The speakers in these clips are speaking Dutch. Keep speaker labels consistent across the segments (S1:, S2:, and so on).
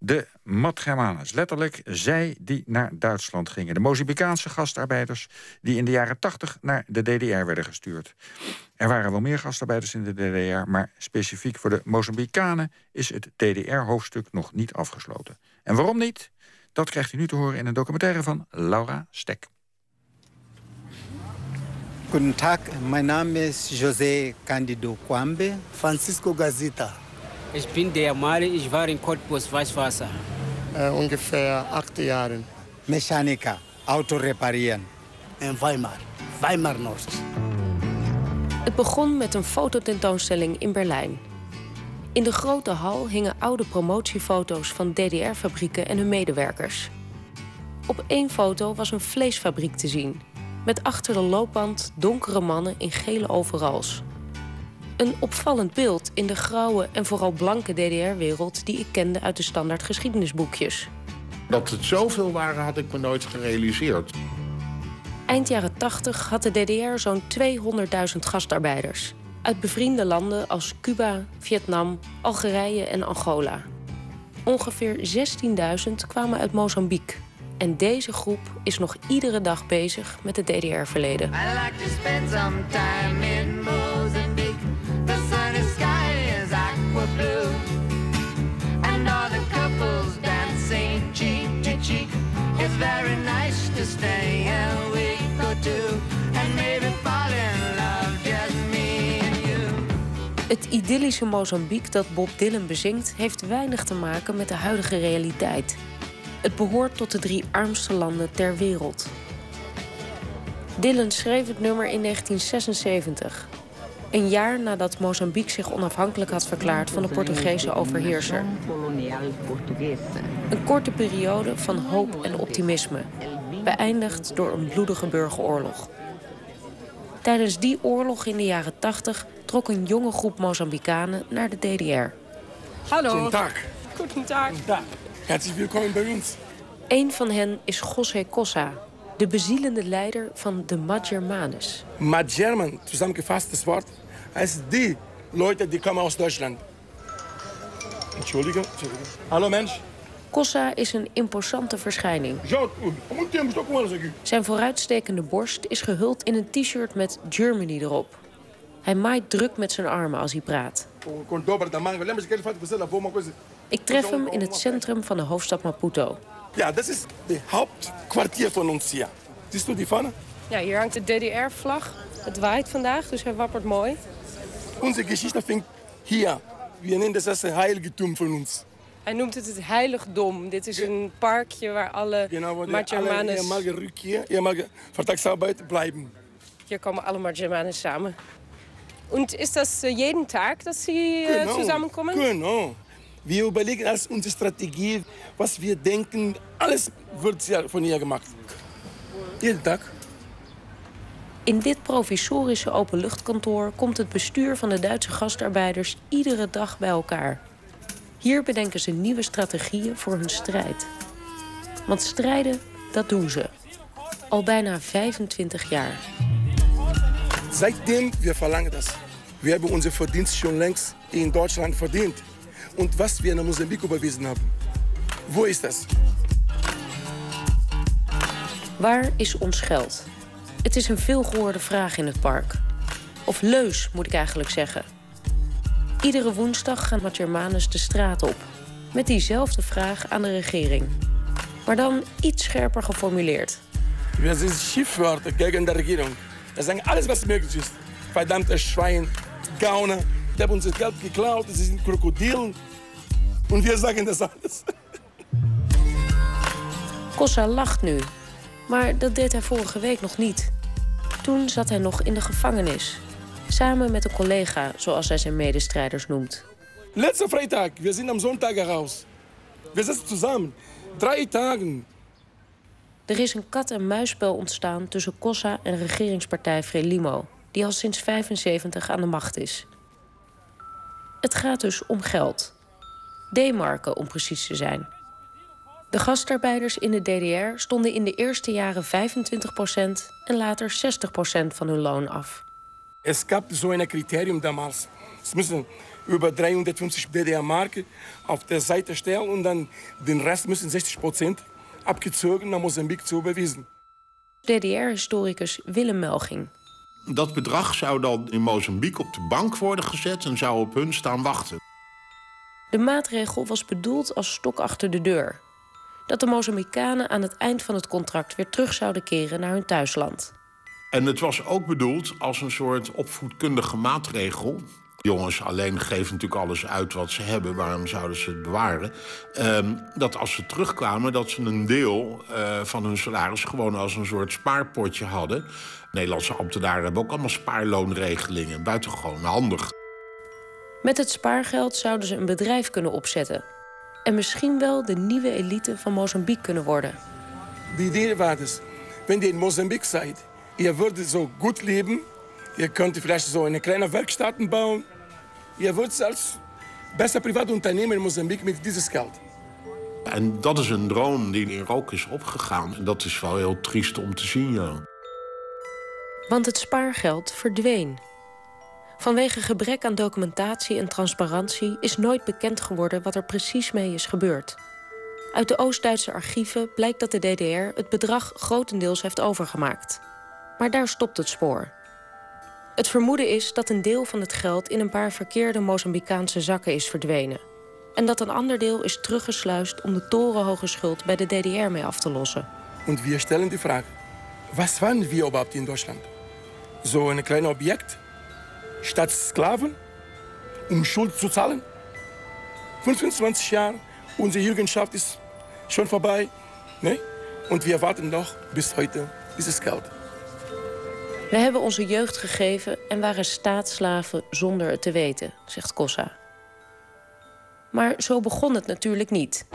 S1: De Matgermanes, letterlijk zij die naar Duitsland gingen. De Mozambicaanse gastarbeiders die in de jaren 80 naar de DDR werden gestuurd. Er waren wel meer gastarbeiders in de DDR... maar specifiek voor de Mozambicanen is het DDR-hoofdstuk nog niet afgesloten. En waarom niet? Dat krijgt u nu te horen in een documentaire van Laura Stek.
S2: Guten Tag, mein Name ist José Candido Kwambe.
S3: Francisco Gazita.
S4: Ich bin der Mali, ich war in Cottbus Weißwasser.
S3: Äh, ungefähr acht Jahre.
S2: Mechaniker, Auto reparieren.
S3: In Weimar, Weimar Noord.
S5: Het begon met een fototentoonstelling in Berlijn. In de grote hal hingen oude promotiefoto's van DDR-fabrieken en hun medewerkers. Op één foto was een vleesfabriek te zien, met achter de loopband donkere mannen in gele overals. Een opvallend beeld in de grauwe en vooral blanke DDR-wereld die ik kende uit de standaard geschiedenisboekjes.
S6: Dat het zoveel waren had ik me nooit gerealiseerd.
S5: Eind jaren 80 had de DDR zo'n 200.000 gastarbeiders. Uit bevriende landen als Cuba, Vietnam, Algerije en Angola. Ongeveer 16.000 kwamen uit Mozambique. En deze groep is nog iedere dag bezig met het DDR-verleden. It's very nice to stay a week or and maybe fall in love, just me and you. Het idyllische Mozambique dat Bob Dylan bezingt, heeft weinig te maken met de huidige realiteit. Het behoort tot de drie armste landen ter wereld. Dylan schreef het nummer in 1976. Een jaar nadat Mozambique zich onafhankelijk had verklaard van de Portugese overheerser. Een korte periode van hoop en optimisme, beëindigd door een bloedige burgeroorlog. Tijdens die oorlog in de jaren 80 trok een jonge groep Mozambicanen naar de DDR.
S7: Hallo. Goedendag.
S8: Goedendag. Herzlich willkommen bij ons.
S5: Een van hen is José Cossa, de bezielende leider van de Magermanes.
S8: Magerman, zusammengefasst das Wort, heißt die Leute, die kommen aus Deutschland. Entschuldigung. Hallo Mensch.
S5: Kossa is een imposante verschijning. Zijn vooruitstekende borst is gehuld in een t-shirt met Germany erop. Hij maait druk met zijn armen als hij praat. Ik tref hem in het centrum van de hoofdstad Maputo.
S8: Ja, dat is het hoofdkwartier van ons hier. Ziet u die vanne?
S7: Ja, hier hangt de DDR-vlag. Het waait vandaag, dus hij wappert mooi.
S8: Onze geschichte vindt hier. We nemen dat als een heiligdom van ons.
S7: Hij noemt het het heiligdom. Dit is een parkje waar alle
S8: genau, mag rückkeer, je mag vertragsarbeid blijven.
S7: Hier komen alle Magermanes samen. Und ist das äh, jeden Tag, dass Sie äh,
S8: genau,
S7: zusammenkommen?
S8: Genau. Wir überlegen als unsere Strategie, was wir denken. Alles wird von hier gemacht. Jeden Tag.
S5: In dit provisorische openluchtkantoor komt het bestuur van de Duitse gastarbeiders iedere dag bij elkaar. Hier bedenken ze nieuwe strategieën voor hun strijd. Want strijden, dat doen ze. Al bijna 25 jaar.
S8: Seitdem wir verlangen das. Wir haben unser Verdienst schon längst in Deutschland verdient. Und was wir in Mosambik überwiesen haben. Wo ist das?
S5: Waar is ons geld? Het is een veelgehoorde vraag in het park. Of leus, moet ik eigenlijk zeggen. Iedere woensdag gaan Magermanus de straat op. Met diezelfde vraag aan de regering. Maar dan iets scherper geformuleerd.
S8: Wir sind Schiffwörter gegen die Regierung. Wir sagen alles, was möglich ist. Verdammte Schwein, Gauner, die haben unser Geld geklaut, sie sind Krokodilen. Und wir sagen das alles.
S5: Kossa lacht nu. Maar dat deed hij vorige week nog niet. Toen zat hij nog in de gevangenis. Samen met een collega, zoals hij zijn medestrijders noemt.
S8: Letzte Freitag, wir sind am Sonntag raus. Wir sitzen zusammen. Drei Tagen.
S5: Er is een kat-en-muisspel ontstaan tussen Kossa en regeringspartij Frelimo... die al sinds 75 aan de macht is. Het gaat dus om geld. D-marken, om precies te zijn. De gastarbeiders in de DDR stonden in de eerste jaren 25% en later 60% van hun loon af.
S8: Es gab so ein Kriterium damals. Es müssen über 350 DDR-Marken auf der Seite stellen und dann den Rest müssen 60 Prozent abgezogen naar Mosambik zu überwiesen.
S5: DDR-historicus Willem Melging.
S6: Dat bedrag zou dan in Mozambique op de bank worden gezet en zou op hun staan wachten.
S5: De maatregel was bedoeld als stok achter de deur. Dat de Mozambicanen aan het eind van het contract weer terug zouden keren naar hun thuisland.
S6: En het was ook bedoeld als een soort opvoedkundige maatregel. Jongens alleen geven natuurlijk alles uit wat ze hebben. Waarom zouden ze het bewaren? Ehm, dat als ze terugkwamen, dat ze een deel eh, van hun salaris gewoon als een soort spaarpotje hadden. Nederlandse ambtenaren hebben ook allemaal spaarloonregelingen. Buitengewoon handig.
S5: Met het spaargeld zouden ze een bedrijf kunnen opzetten. En misschien wel de nieuwe elite van Mozambique kunnen worden.
S8: Die idee war dus, wenn ihr in Mosambik seid, ihr würdet so gut leben, ihr könnt vielleicht so eine kleine Werkstätten bauen, ihr würdet zelfs besser Privatunternehmen in Mosambik met dieses Geld.
S6: En dat is een droom die in rook is opgegaan. En dat is wel heel triest om te zien, ja.
S5: Want het spaargeld verdween. Vanwege gebrek aan documentatie en transparantie is nooit bekend geworden wat er precies mee is gebeurd. Uit de Oost-Duitse archieven blijkt dat de DDR het bedrag grotendeels heeft overgemaakt. Maar daar stopt het spoor. Het vermoeden is dat een deel van het geld in een paar verkeerde Mozambicaanse zakken is verdwenen. En dat een ander deel is teruggesluist om de torenhoge schuld bij de DDR mee af te lossen.
S8: Und wir stellen die Frage, was waren wir überhaupt in Deutschland? So ein kleines Objekt, statt Sklaven, um Schuld zu zahlen? 25 Jahre, unsere Jugendschaft ist schon vorbei. Ne? Und wir warten noch bis heute dieses Geld.
S5: We hebben onze jeugd gegeven en waren staatsslaven zonder het te weten, zegt Kossa. Maar zo begon het natuurlijk niet.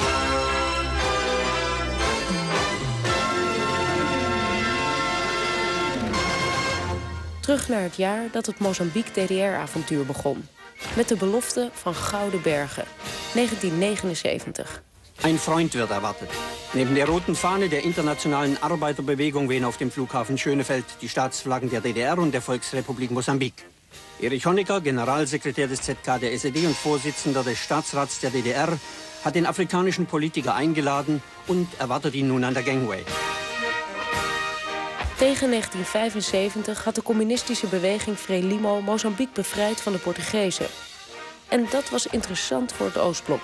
S5: Terug naar het jaar dat het Mozambique-DDR-avontuur begon. Met de belofte van Gouden Bergen, 1979.
S9: Ein Freund wird erwartet. Neben der roten Fahne der internationalen Arbeiterbewegung wehen auf dem Flughafen Schönefeld die Staatsflaggen der DDR und der Volksrepublik Mosambik. Erich Honecker, Generalsekretär des ZK der SED und Vorsitzender des Staatsrats der DDR, hat den afrikanischen Politiker eingeladen und erwartet ihn nun an der Gangway.
S5: Tegen 1975 had de communistische beweging Frelimo Mozambique bevrijd van de Portugezen. En dat was interessant voor het Oostblok.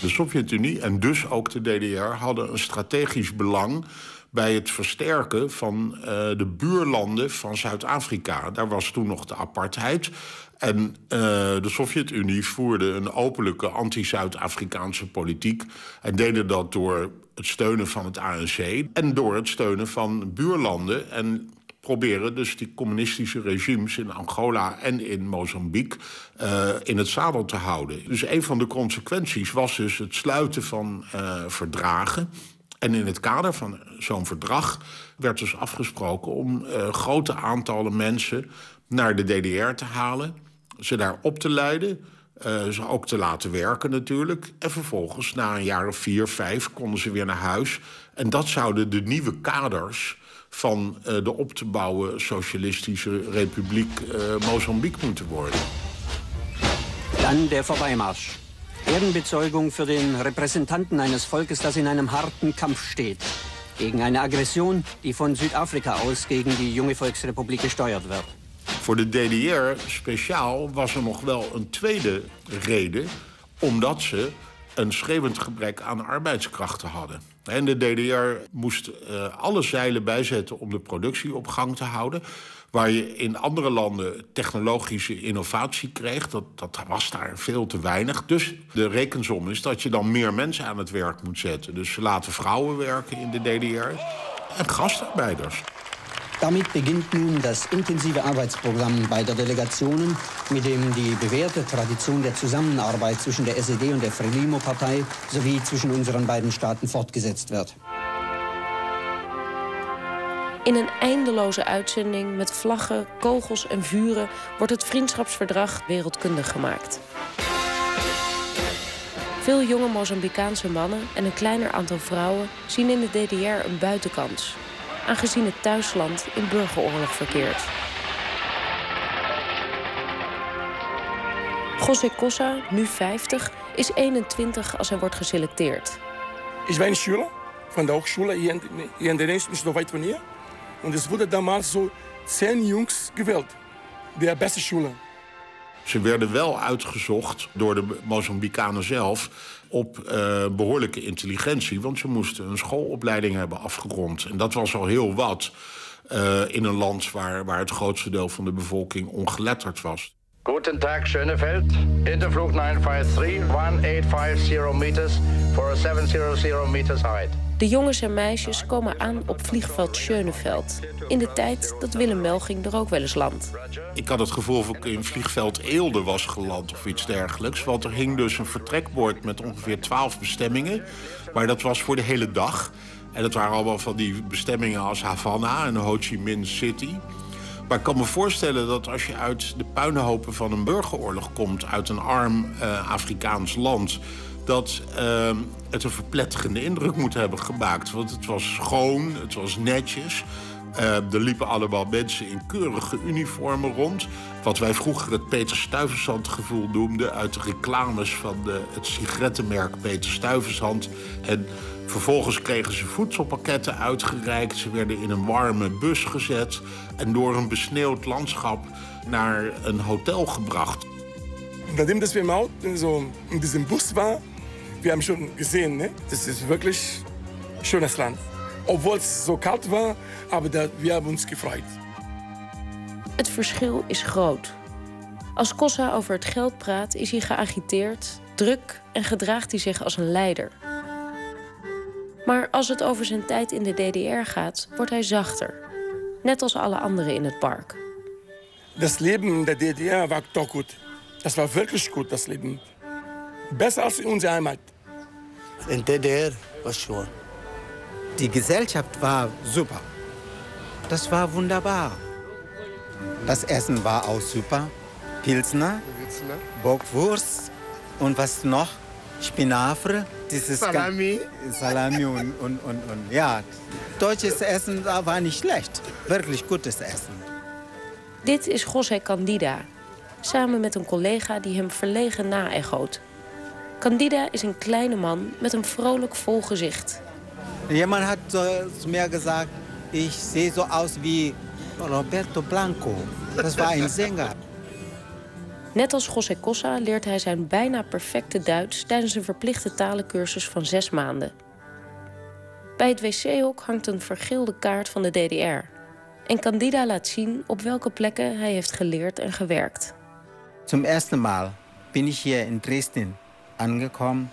S6: De Sovjet-Unie en dus ook de DDR hadden een strategisch belang bij het versterken van uh, de buurlanden van Zuid-Afrika. Daar was toen nog de apartheid. En uh, de Sovjet-Unie voerde een openlijke anti-Zuid-Afrikaanse politiek. En deden dat door het steunen van het ANC en door het steunen van buurlanden. En proberen dus die communistische regimes in Angola en in Mozambique uh, in het zadel te houden. Dus een van de consequenties was dus het sluiten van uh, verdragen. En in het kader van zo'n verdrag werd dus afgesproken om grote aantallen mensen naar de DDR te halen, ze daar op te leiden. Uh, ze ook te laten werken natuurlijk. En vervolgens, na een jaar of vier, vijf, konden ze weer naar huis. En dat zouden de nieuwe kaders van uh, de op te bouwen Socialistische Republiek uh, Mozambique moeten worden.
S9: Dan der Vorbeimarsch. Ehrenbezeugung für den Repräsentanten eines Volkes, das in einem harten Kampf steht. Gegen eine Aggression, die von Südafrika aus gegen die junge Volksrepublik gesteuert wird.
S6: Voor de DDR speciaal was er nog wel een tweede reden, omdat ze een schreeuwend gebrek aan arbeidskrachten hadden. En de DDR moest uh, alle zeilen bijzetten om de productie op gang te houden. Waar je in andere landen technologische innovatie kreeg, dat, dat was daar veel te weinig. Dus de rekensom is dat je dan meer mensen aan het werk moet zetten. Dus ze laten vrouwen werken in de DDR en gastarbeiders.
S9: Damit beginnt nun das intensive Arbeitsprogramm beider Delegationen, mit dem die bewährte Tradition der Zusammenarbeit zwischen der SED und der Frelimo-Partei sowie zwischen unseren beiden Staaten fortgesetzt wird.
S5: In een eindeloze uitzending met vlaggen, kogels en vuren wordt het vriendschapsverdrag wereldkundig gemaakt. Veel jonge Mozambicaanse mannen en een kleiner aantal vrouwen zien in de DDR een buitenkans, aangezien het thuisland in burgeroorlog verkeert. José Cossa, nu 50, is 21 als hij wordt geselecteerd.
S8: Ich war in Schüler von der Hochschule hier in, weit von hier. Und es wurde damals so zehn Jungs gewählt. Der beste Schule.
S6: Ze werden wel uitgezocht door de Mozambicanen zelf op uh, behoorlijke intelligentie. Want ze moesten een schoolopleiding hebben afgerond. En dat was al heel wat uh, in een land waar, waar het grootste deel van de bevolking ongeletterd was.
S10: Guten Tag, Schönefeld. Intervloeg 953, 1850 meters for 700 meters height.
S5: De jongens en meisjes komen aan op vliegveld Schöneveld. In de tijd dat Willem Melging er ook wel eens landt.
S6: Ik had het gevoel of ik in vliegveld Eelde was geland of iets dergelijks. Want er hing dus een vertrekbord met ongeveer 12 bestemmingen. Maar dat was voor de hele dag. En dat waren allemaal van die bestemmingen als Havana en Ho Chi Minh City. Maar ik kan me voorstellen dat als je uit de puinhopen van een burgeroorlog komt... uit een arm uh, Afrikaans land dat uh, het een verpletterende indruk moet hebben gemaakt. Want het was schoon, het was netjes. Uh, er liepen allemaal mensen in keurige uniformen rond. Wat wij vroeger het Peter Stuyvesant gevoel noemden... uit de reclames van de, het sigarettenmerk Peter Stuyvesant. En vervolgens kregen ze voedselpakketten uitgereikt. Ze werden in een warme bus gezet... en door een besneeuwd landschap naar een hotel gebracht.
S8: Nachdem dass Auto so in diesem Bus waren, wir haben schon gesehen, ne? das ist wirklich ein schönes Land. Obwohl es so kalt war, aber da, wir haben uns gefreut.
S5: Het verschil is groot. Als Kossa over het geld praat, is hij geagiteerd, druk en gedraagt hij zich als een leider. Maar als het over zijn tijd in de DDR gaat, wordt hij zachter. Net als alle anderen in het park.
S8: Das Leben in der DDR war doch gut. Das war wirklich gut, das Leben. Besser als in unserer Heimat.
S3: In DDR war schon.
S2: Die Gesellschaft war super. Das war wunderbar. Das Essen war auch super. Pilsner, Bockwurst und was noch? Spinafre. Dieses
S3: Salami.
S2: Salami und, und, und, und ja. Deutsches Essen war nicht schlecht. Wirklich gutes Essen.
S5: Dit is José Candida, samen met een collega die hem verlegen naechoot. Candida is een kleine man met een vrolijk vol gezicht.
S2: Jemand hat zu mir gesagt, ich sehe so aus wie Roberto Blanco. Das war ein Sänger.
S5: Net als José Cossa leert hij zijn bijna perfecte Duits tijdens een verplichte talencursus van zes maanden. Bij het wc-hok hangt een vergilde kaart van de DDR. En Candida laat zien op welke plekken hij heeft geleerd en gewerkt.
S2: Zum ersten Mal bin ich hier in Dresden angekommen,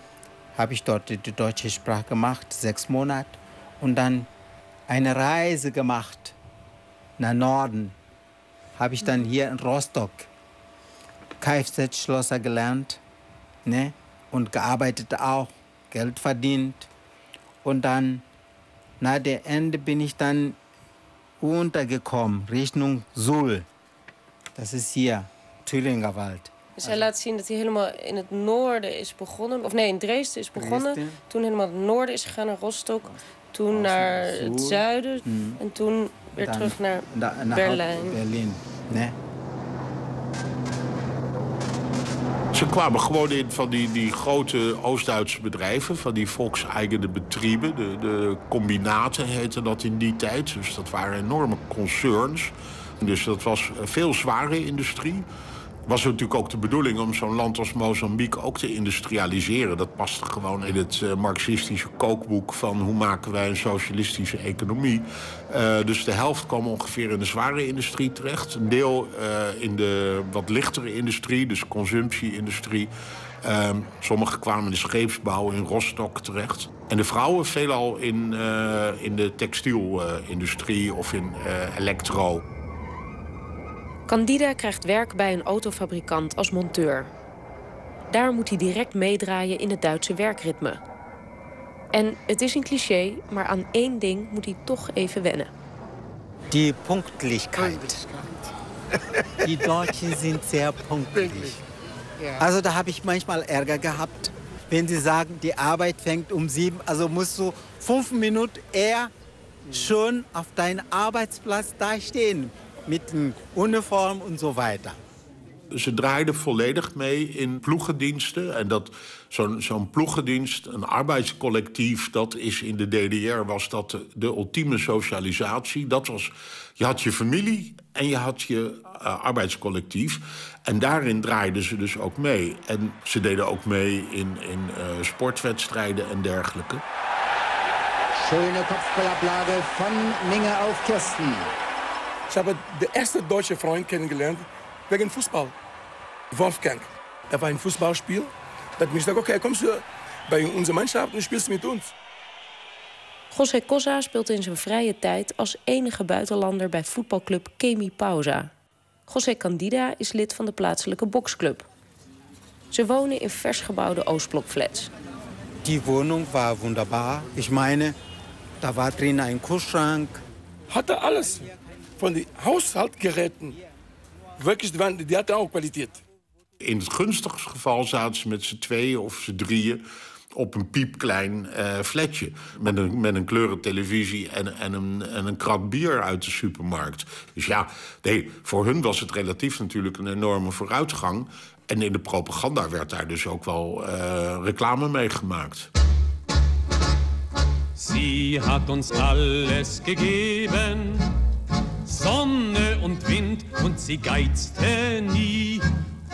S2: habe ich dort die deutsche Sprache gemacht, sechs Monate, und dann eine Reise gemacht nach Norden. Habe ich dann hier in Rostock Kfz-Schlosser gelernt ne? und gearbeitet auch, Geld verdient. Und dann, nach dem Ende bin ich dann untergekommen, Richtung Suhl. Das ist hier, Thüringer Wald.
S7: Dus hij laat zien dat hij helemaal in het noorden is begonnen. Of nee, in Dresden is begonnen.
S2: Dresden.
S7: Toen helemaal het noorden is gegaan naar Rostock. Toen naar het zuiden.
S2: Mhm.
S7: En toen weer
S2: Dan
S7: terug naar
S2: na- naar
S7: Berlijn.
S6: Ze kwamen gewoon in van die, die grote Oost-Duitse bedrijven, van die volkseigene betrieben. De, de combinaten heette dat in die tijd. Dus dat waren enorme concerns. Dus dat was veel zware industrie. Was natuurlijk ook de bedoeling om zo'n land als Mozambique ook te industrialiseren. Dat paste gewoon in het eh, marxistische kookboek van hoe maken wij een socialistische economie. Eh, dus de helft kwam ongeveer in de zware industrie terecht. Een deel eh, in de wat lichtere industrie, dus consumptie-industrie. Ehm, sommigen kwamen in de scheepsbouw in Rostock terecht. En de vrouwen veelal in, in de textielindustrie of in elektro.
S5: Candida krijgt werk bij een autofabrikant als monteur. Daar moet hij direct meedraaien in het Duitse werkritme. En het is een cliché, maar aan één ding moet hij toch even wennen.
S2: Die Punktlichkeit. Die Deutschen sind sehr pünktlich. Also da habe ich manchmal Ärger gehabt, wenn sie sagen, die Arbeit fängt um sieben, also musst du fünf Minuten eher schon auf deinem Arbeitsplatz da mit dem Uniform und so weiter.
S6: Ze draaiden volledig mee in ploegendiensten. En dat zo'n zo'n ploegendienst, een arbeidscollectief... dat is in de DDR was dat de, de ultieme socialisatie. Dat was, je had je familie en je had je uh, arbeidscollectief. En daarin draaiden ze dus ook mee. En ze deden ook mee in, in uh, sportwedstrijden en dergelijke.
S11: Schöne Kopfballablage van Minge auf Kirsten.
S8: Ich habe den ersten deutschen Freund kennengelernt wegen Fußball. Wolfgang. Er war ein Fußballspiel. Da hat mich gesagt, okay, kommst du bij onze Mannschaft en spielst met ons.
S5: José Cosa speelt in zijn vrije tijd als enige buitenlander bij voetbalclub Kemi Pausa. José Candida is lid van de plaatselijke boksclub. Ze wonen in vers gebouwde Oostblokflats.
S2: Die woning was wunderbar. Ik meine, da war drin ein Kühlschrank.
S8: Hatte alles. Von den Haushaltgeräten. Wirklich, die, die hatten auch Qualität.
S6: In het gunstigste geval zaten ze met z'n tweeën of z'n drieën op een piepklein uh, flatje. Met een, met een kleurentelevisie en, en, een, en een krat bier uit de supermarkt. Dus ja, nee, voor hun was het relatief natuurlijk een enorme vooruitgang. En in de propaganda werd daar dus ook wel uh, reclame mee gemaakt.
S12: Sie hat uns alles gegeben, Sonne und Wind, und sie geizte nie.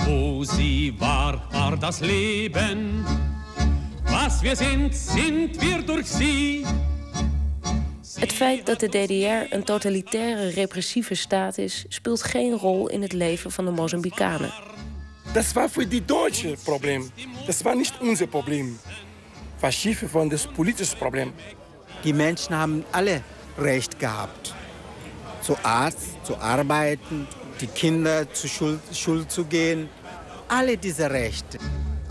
S12: Wo sie war, war das Leben. Was wir sind, sind wir durch sie.
S5: Het feit dat de DDR een totalitaire, repressieve staat is, speelt geen rol in het leven van de Mozambicanen.
S8: Das war für die Deutschen Problem. Das war nicht unser Problem. Was schief von das politische Problem.
S2: Die Menschen haben alle Recht gehabt. Zu Arzt, zu arbeiten, die Kinder zur Schule, Schule zu gehen. Alle diese Rechte.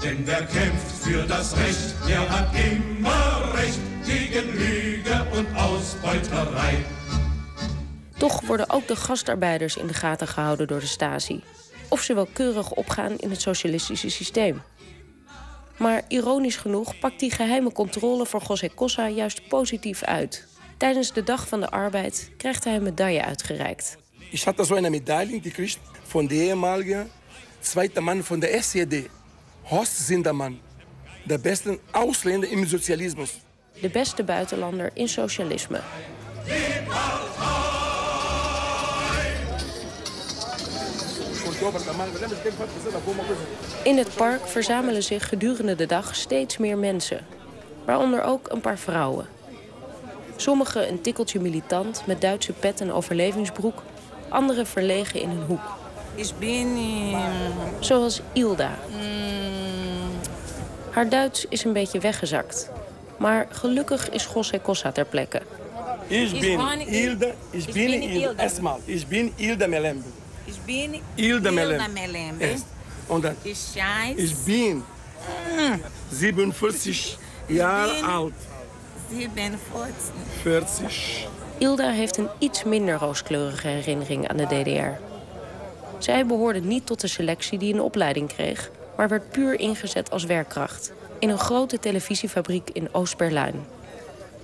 S12: Denn wer kämpft für das Recht, der hat immer Recht gegen Lüge und Ausbeuterei.
S5: Toch worden ook de gastarbeiders in de gaten gehouden door de Stasi. Of ze wel keurig opgaan in het socialistische systeem. Maar ironisch genoeg pakt die geheime controle voor José Cosa juist positief uit. Tijdens de Dag van de Arbeid krijgt hij een medaille uitgereikt.
S8: Ik had zo een medaille gekregen van de ehemalige tweede man van de SED. Horst Zinderman. De beste Ausländer im Sozialismus.
S5: De beste buitenlander in socialisme. In het park verzamelen zich gedurende de dag steeds meer mensen. Waaronder ook een paar vrouwen. Sommigen een tikkeltje militant met Duitse pet en overlevingsbroek. Anderen verlegen in een hoek.
S13: Ik ben...
S5: Zoals Ilda. Haar Duits is een beetje weggezakt. Maar gelukkig is José Cossa ter plekke.
S8: Ik ben Ilda, ik ben Ilda. Esmaal, ik ben Ilda Melembe.
S13: Ik ben
S8: Ilda
S13: Melembe.
S8: Melembe. Und dann,
S13: Ich scheiß.
S8: ich bin 47 Jahre alt.
S13: 47.
S8: 40.
S5: Ilda heeft een iets minder rooskleurige herinnering aan de DDR. Zij behoorde niet tot de selectie die een opleiding kreeg, maar werd puur ingezet als werkkracht in een grote televisiefabriek in Oost-Berlijn.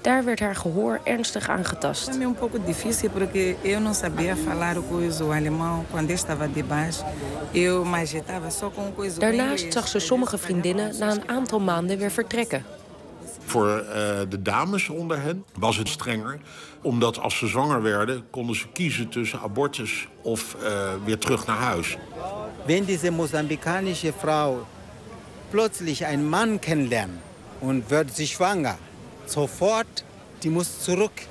S5: Daar werd haar gehoor ernstig aangetast.
S13: Foi pouco difícil porque eu não sabia falar o coisa o alemão quando eu estava de baixo. Eu mas estava só com coisa
S5: Daarnaast zag ze sommige vriendinnen na een aantal maanden weer vertrekken.
S6: Voor uh, de dames onder hen was het strenger. Omdat als ze zwanger werden, konden ze kiezen tussen abortus of uh, weer terug naar huis.
S2: Wenn diese mosambikanische Frau plötzlich einen Mann kennenlernt und wird sie schwanger, sofort, die muss zurück.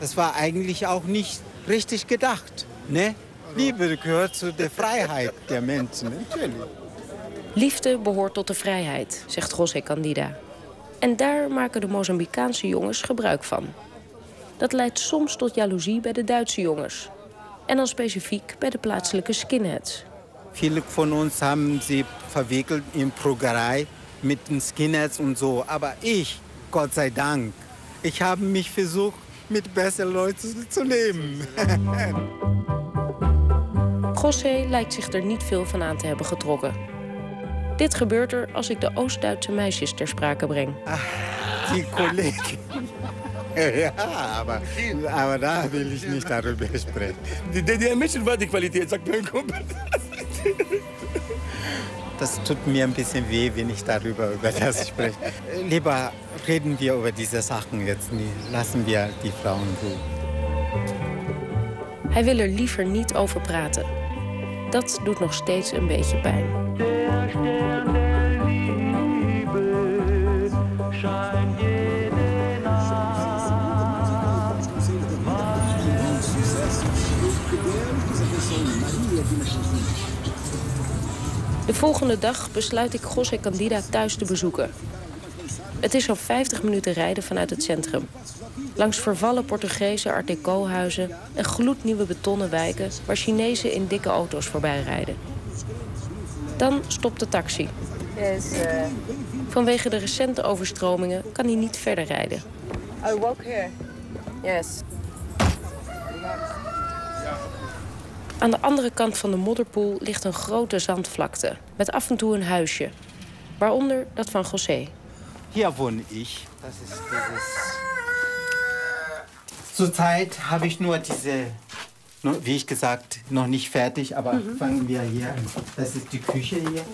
S2: Das war eigentlich auch nicht richtig gedacht. Ne? Liebe gehört zu der Freiheit der Menschen, natürlich.
S5: Liefde behoort tot de vrijheid, zegt José Candida. En daar maken de Mozambicaanse jongens gebruik van. Dat leidt soms tot jaloezie bij de Duitse jongens. En dan specifiek bij de plaatselijke skinheads.
S2: Viele von uns haben sie verwickelt in Progerei mit den Skinheads und so. Aber ich, Gott sei Dank, ich habe mich versucht, mit besseren Leuten zu leben.
S5: José lijkt zich er niet veel van aan te hebben getrokken. Dit gebeurt er als ik de Oost-Duitse meisjes ter sprake breng.
S2: Die Kollegen. Ja, aber, aber da will ich nicht darüber sprechen.
S8: Die DDR-Mädchen war die Qualität, sagt mein Kumpel.
S2: das tut mir ein bisschen weh, wenn ich darüber über das spreche. Lieber reden wir über diese Sachen jetzt nie. Lassen wir die Frauen ruhen.
S5: Hij wil er liever niet over praten. Dat doet nog steeds een beetje pijn. De volgende dag besluit ik José Candida thuis te bezoeken. Het is zo'n 50 minuten rijden vanuit het centrum. Langs vervallen Portugese art deco-huizen en gloednieuwe betonnen wijken... waar Chinezen in dikke auto's voorbij rijden. Dan stopt de taxi. Vanwege de recente overstromingen kan hij niet verder rijden.
S7: I walk here. Yes.
S5: Aan de andere kant van de modderpoel ligt een grote zandvlakte... met af en toe een huisje. Waaronder dat van José.
S2: Hier wohne ich. Das ist dieses. Zurzeit habe ich nur diese, nur, wie ich gesagt, noch nicht fertig, aber fangen wir hier an. Das ist die Küche hier.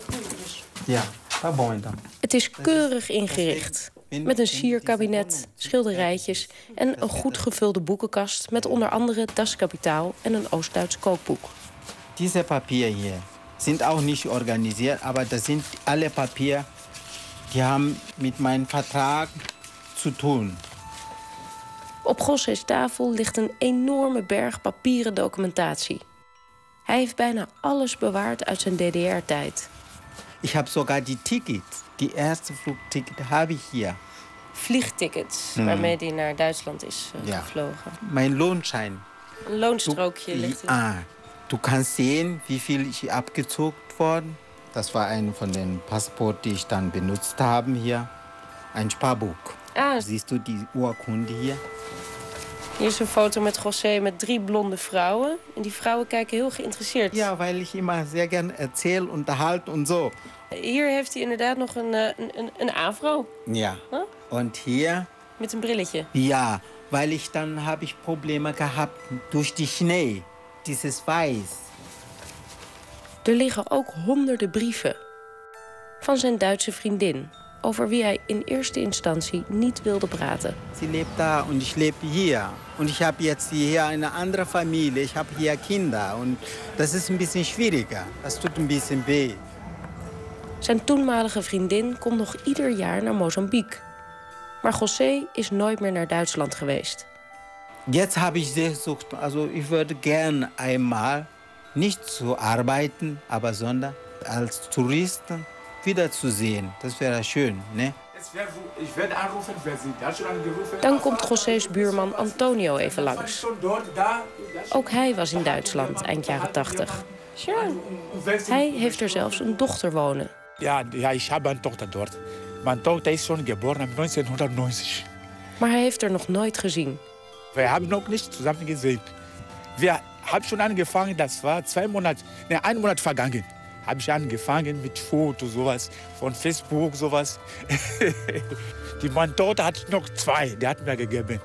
S2: Ja, da wohnen wir.
S5: Het is keurig ingericht. Met een sierkabinet, schilderijtjes en een goed gevulde boekenkast... met onder andere Das Kapitaal en een Oost-Duits kookboek.
S2: Diese Papier hier sind auch nicht organisiert, aber das sind alle Papier, die haben mit meinem Vertrag zu tun.
S5: Op Gosse's tafel ligt een enorme berg papieren documentatie. Hij heeft bijna alles bewaard uit zijn DDR-tijd.
S2: Ich habe sogar die Tickets, die erste Flugticket habe ich hier.
S5: Vliegtickets,
S2: Hmm.
S5: waarmee hij naar Duitsland is eh,
S2: Ja.
S5: gevlogen.
S2: Mein Lohnschein.
S5: Een loonstrookje ligt er.
S2: Ah, du kannst wie viel ich abgezogen worden. Das war ein von den Passport, die ich dann benutzt habe hier. Ein Sparbuch.
S5: Ah,
S2: Siehst du die Urkunde hier?
S5: hier is een foto met José met drie blonde vrouwen. En die vrouwen kijken heel geïnteresseerd.
S2: Ja, weil ich immer sehr gern erzähle, unterhalte und so.
S5: Hier heeft hij inderdaad nog een, eh, een, een, een afro
S2: Ja.
S5: Huh?
S2: Und hier,
S5: met een brilletje.
S2: ja, weil ich dann habe ich Probleme gehabt durch die Schnee, dieses Weiß.
S5: Er liggen ook honderden brieven. Van zijn Duitse vriendin. Over wie hij in eerste instantie niet wilde praten.
S2: Sie lebt da und ich lebe hier. Und ich habe jetzt hier eine andere Familie. Ich habe hier Kinder. Und das ist ein bisschen schwieriger. Das tut ein bisschen weh.
S5: Zijn toenmalige vriendin komt nog ieder jaar naar Mozambique. Maar José is nooit meer naar Duitsland geweest.
S2: Jetzt habe ich gesucht, also ich würde gern einmal nicht zu arbeiten, aber sondern als Touristen wiederzusehen. Das wäre schön, ne?
S14: Ich werde anrufen, wer Sie Deutschland gerufen
S5: Dan komt José's buurman Antonio even langs. Ook hij was in Duitsland eind jaren 80. Hij heeft er zelfs een dochter wonen.
S14: Ja, ja, ich habe eine Tochter dort. Meine Tochter ist schon geboren 1990.
S5: Maar hij heeft er nog nooit gezien.
S14: Wir haben noch nicht zusammen gesehen. Wir haben schon angefangen, das war zwei Monate, ne, ein Monat vergangen. Habe ich angefangen mit Fotos, sowas, von Facebook, sowas. Die meine Tochter hat noch zwei, die hat mir gegeben.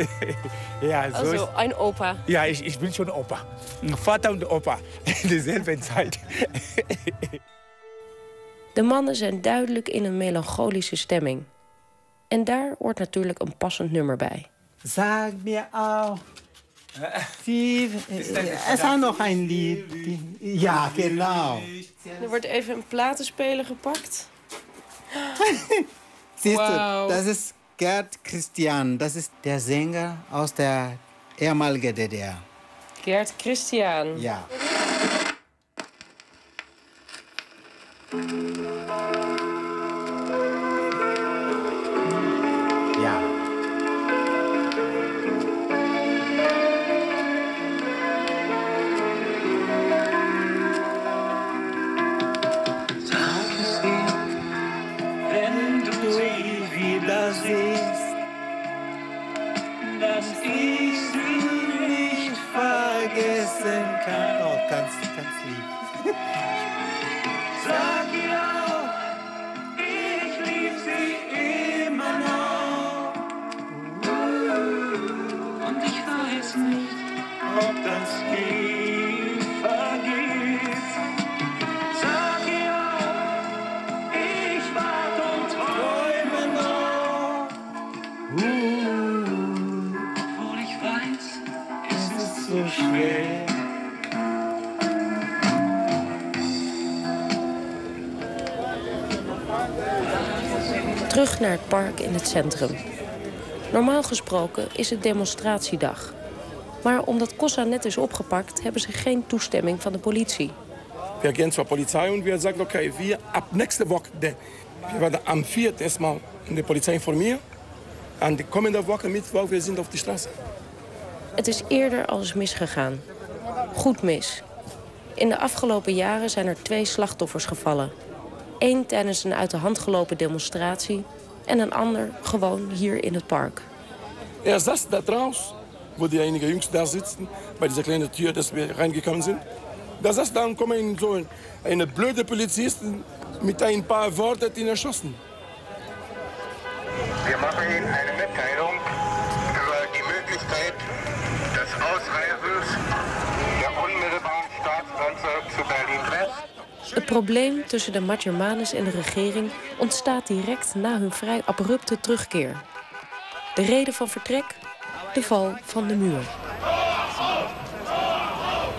S14: ja, so
S5: Also
S14: ist,
S5: een opa.
S14: ja ich, ich bin schon Opa. Vater und Opa in derselben Zeit.
S5: De mannen zijn duidelijk in een melancholische stemming. En daar hoort natuurlijk een passend nummer bij.
S2: Sag mir auch. Wie, er ist auch noch ein Lied. Die- Ja, genau.
S5: Er wordt even een platenspeler gepakt.
S2: Siehst
S5: Wow.
S2: du, das ist Gerd Christian. Das ist der Sänger aus der ehemaligen DDR.
S5: Gert Christian.
S2: Ja.
S5: Terug naar het park in het centrum. Normaal gesproken is het demonstratiedag. Maar omdat Kossa net is opgepakt, hebben ze geen toestemming van de politie.
S8: Wir gehen zur Polizei und wir sagen, okay, wir ab nächste Woche, de, wir werden am 4. erstmal in der Polizei informieren. Und die kommende Woche Mittwoch, wir sind auf die Straße.
S5: Het is eerder al eens misgegaan. Goed mis. In de afgelopen jaren zijn er twee slachtoffers gevallen. Eén tijdens een uit de hand gelopen demonstratie... en een ander gewoon hier in het park.
S8: Er saß da draußen, wo die einige Jungs da sitzen, bei dieser kleinen Tür, dass wir reingekommen sind. Da saß dann kommen so ein, eine blöde Polizist mit ein paar Worten ihn erschossen.
S15: Wir machen Ihnen
S5: probleem tussen de Majermanes en de regering ontstaat direct na hun vrij abrupte terugkeer. De reden van vertrek? De val van de muur.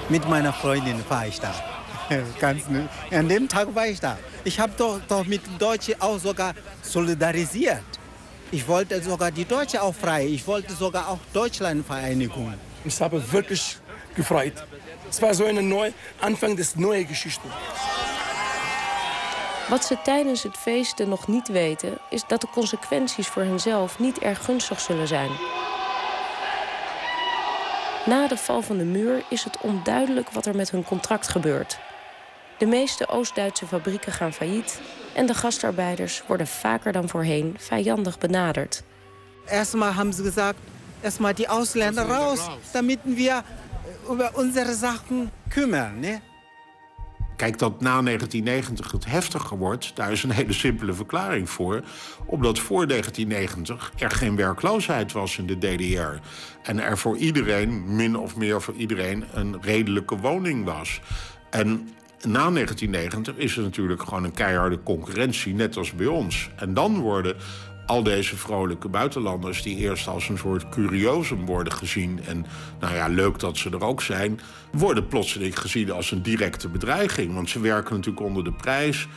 S2: Mit meiner Freundin war ich da. Ganz? An dem Tag war ich da. Ich habe doch, doch mit Deutschen auch sogar solidarisiert. Ich wollte sogar die Deutsche auch frei. Ich wollte sogar auch Deutschlandvereinigung.
S8: Ich habe wirklich gefreut. Es war so ein neu, Anfang des neuen Geschichte.
S5: Wat ze tijdens het feesten nog niet weten... is dat de consequenties voor henzelf niet erg gunstig zullen zijn. Na de val van de muur is het onduidelijk wat er met hun contract gebeurt. De meeste Oost-Duitse fabrieken gaan failliet... en de gastarbeiders worden vaker dan voorheen vijandig benaderd.
S2: Erstmal haben sie gesagt, erstmal die Ausländer raus, damit wir über unsere Sachen kümmern. Ne?
S6: Kijk, dat na 1990 het heftiger wordt, daar is een hele simpele verklaring voor. Omdat voor 1990 er geen werkloosheid was in de DDR. En er voor iedereen, min of meer voor iedereen, een redelijke woning was. En na 1990 is er natuurlijk gewoon een keiharde concurrentie, net als bij ons. En dan worden al deze vrolijke buitenlanders... die eerst als een soort curiosum worden gezien... en nou ja, leuk dat ze er ook zijn... worden plotseling gezien als een directe bedreiging. Want ze werken natuurlijk onder de prijs.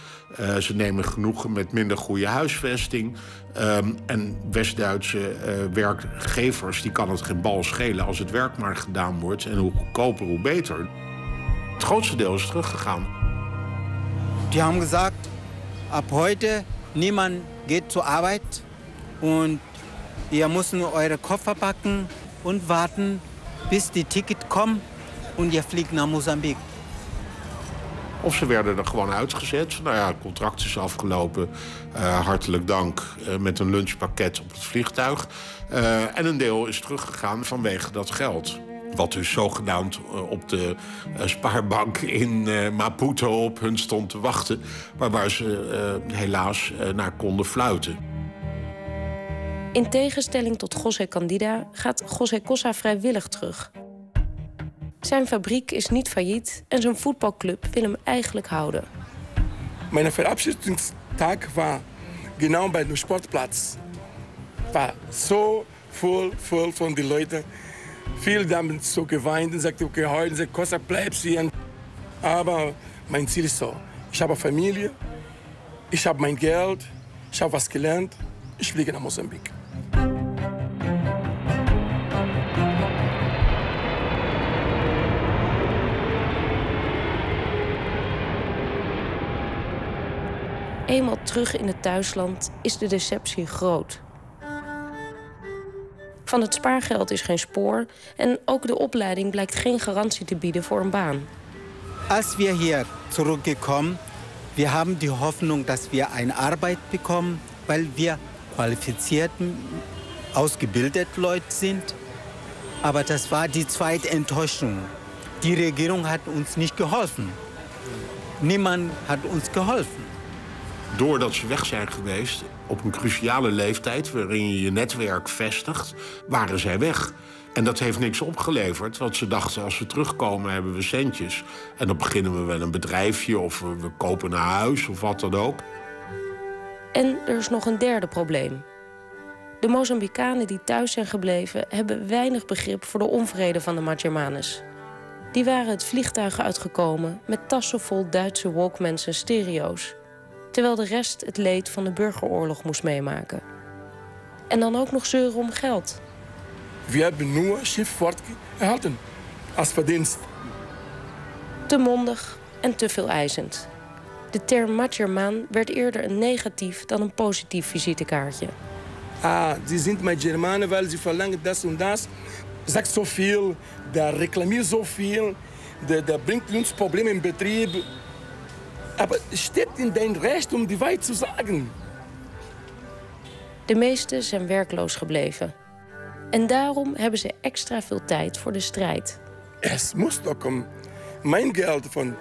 S6: Uh, ze nemen genoegen met minder goede huisvesting. Um, en West-Duitse uh, werkgevers die kan het geen bal schelen... als het werk maar gedaan wordt. En hoe goedkoper, hoe beter. Het grootste deel is teruggegaan.
S2: Die haben gesagt, ab heute niemand geht zur Arbeit und ihr müsst nur eure Koffer packen und warten, bis die Ticket kommt und ihr fliegt naar Mozambique.
S6: Of ze werden er gewoon uitgezet. Nou ja, het contract is afgelopen. Uh, hartelijk dank. Uh, met een lunchpakket op het vliegtuig. Uh, en een deel is teruggegaan vanwege dat geld. Wat dus zogenaamd op de spaarbank in Maputo op hun stond te wachten. Maar waar ze helaas naar konden fluiten.
S5: In tegenstelling tot José Candida gaat José Cosa vrijwillig terug. Zijn fabriek is niet failliet en zijn voetbalclub wil hem eigenlijk houden.
S8: Mijn verabschiedungstag was genau bij de sportplatz. War so voll, voll von den Leuten. Viele haben so geweint und sagten, okay, heute sagt Costa, bleibst hier. Aber mein Ziel ist so, ich habe Familie, ich habe mein Geld, ich habe was gelernt, ich fliege nach Mosambik.
S5: Eenmaal terug in het thuisland is de deceptie groot. Van het spaargeld is geen spoor en ook de opleiding blijkt geen garantie te bieden voor een baan.
S2: Als wir hier zurückgekommen, wir haben die Hoffnung, dass wir eine Arbeit bekommen, weil wir qualifiziert, ausgebildet Leute sind. Aber das war die zweite Enttäuschung. Die Regierung hat uns nicht geholfen. Niemand hat uns geholfen.
S6: Doordat ze weg zijn geweest op een cruciale leeftijd... waarin je je netwerk vestigt, waren zij weg. En dat heeft niks opgeleverd, want ze dachten... als we terugkomen hebben we centjes. En dan beginnen we wel een bedrijfje of we, kopen een huis of wat dan ook.
S5: En er is nog een derde probleem. De Mozambicanen die thuis zijn gebleven hebben weinig begrip voor de onvrede van de Majermanes. Die waren het vliegtuig uitgekomen met tassen vol Duitse walkmans en stereo's. Terwijl de rest het leed van de burgeroorlog moest meemaken. En dan ook nog zeuren om geld.
S8: We hebben nur Schiffsfahrt erhalten als verdienst.
S5: Te mondig en te veel eisend. De term Majerman werd eerder een negatief dan een positief visitekaartje.
S8: Ah, sie sind mein Germanen, weil sie verlangen das und das. Sagt so viel, der reklamiert so viel, der, der bringt uns Probleme im Betrieb. Aber es steht in dein Recht, um die Wahrheit zu sagen.
S5: De meesten zijn werkloos gebleven. En daarom hebben ze extra veel tijd voor de strijd.
S8: Es muss doch kommen. Mein Geld von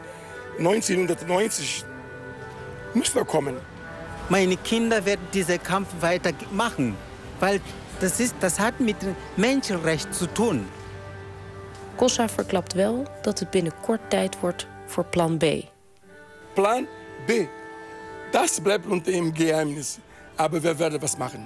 S8: 1990 muss doch kommen.
S2: Meine Kinder werden diesen Kampf weitermachen, weil das, ist, das hat mit Menschenrecht zu tun.
S5: Kossa verklapt wel dat het binnenkort tijd wordt voor plan B.
S8: Plan B. Das bleibt unter dem Geheimnis. Aber wir werden was machen.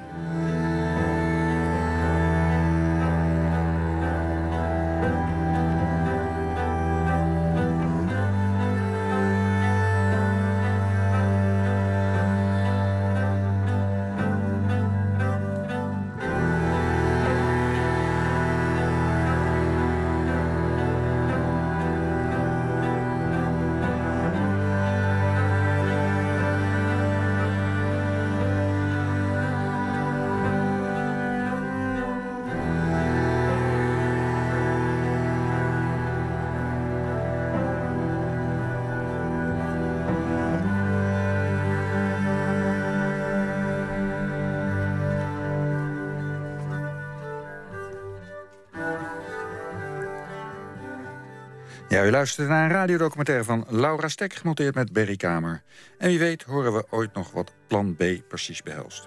S1: Ja, u luistert naar een radiodocumentaire van Laura Stek... gemonteerd met Berry Kamer. En wie weet horen we ooit nog wat plan B precies behelst.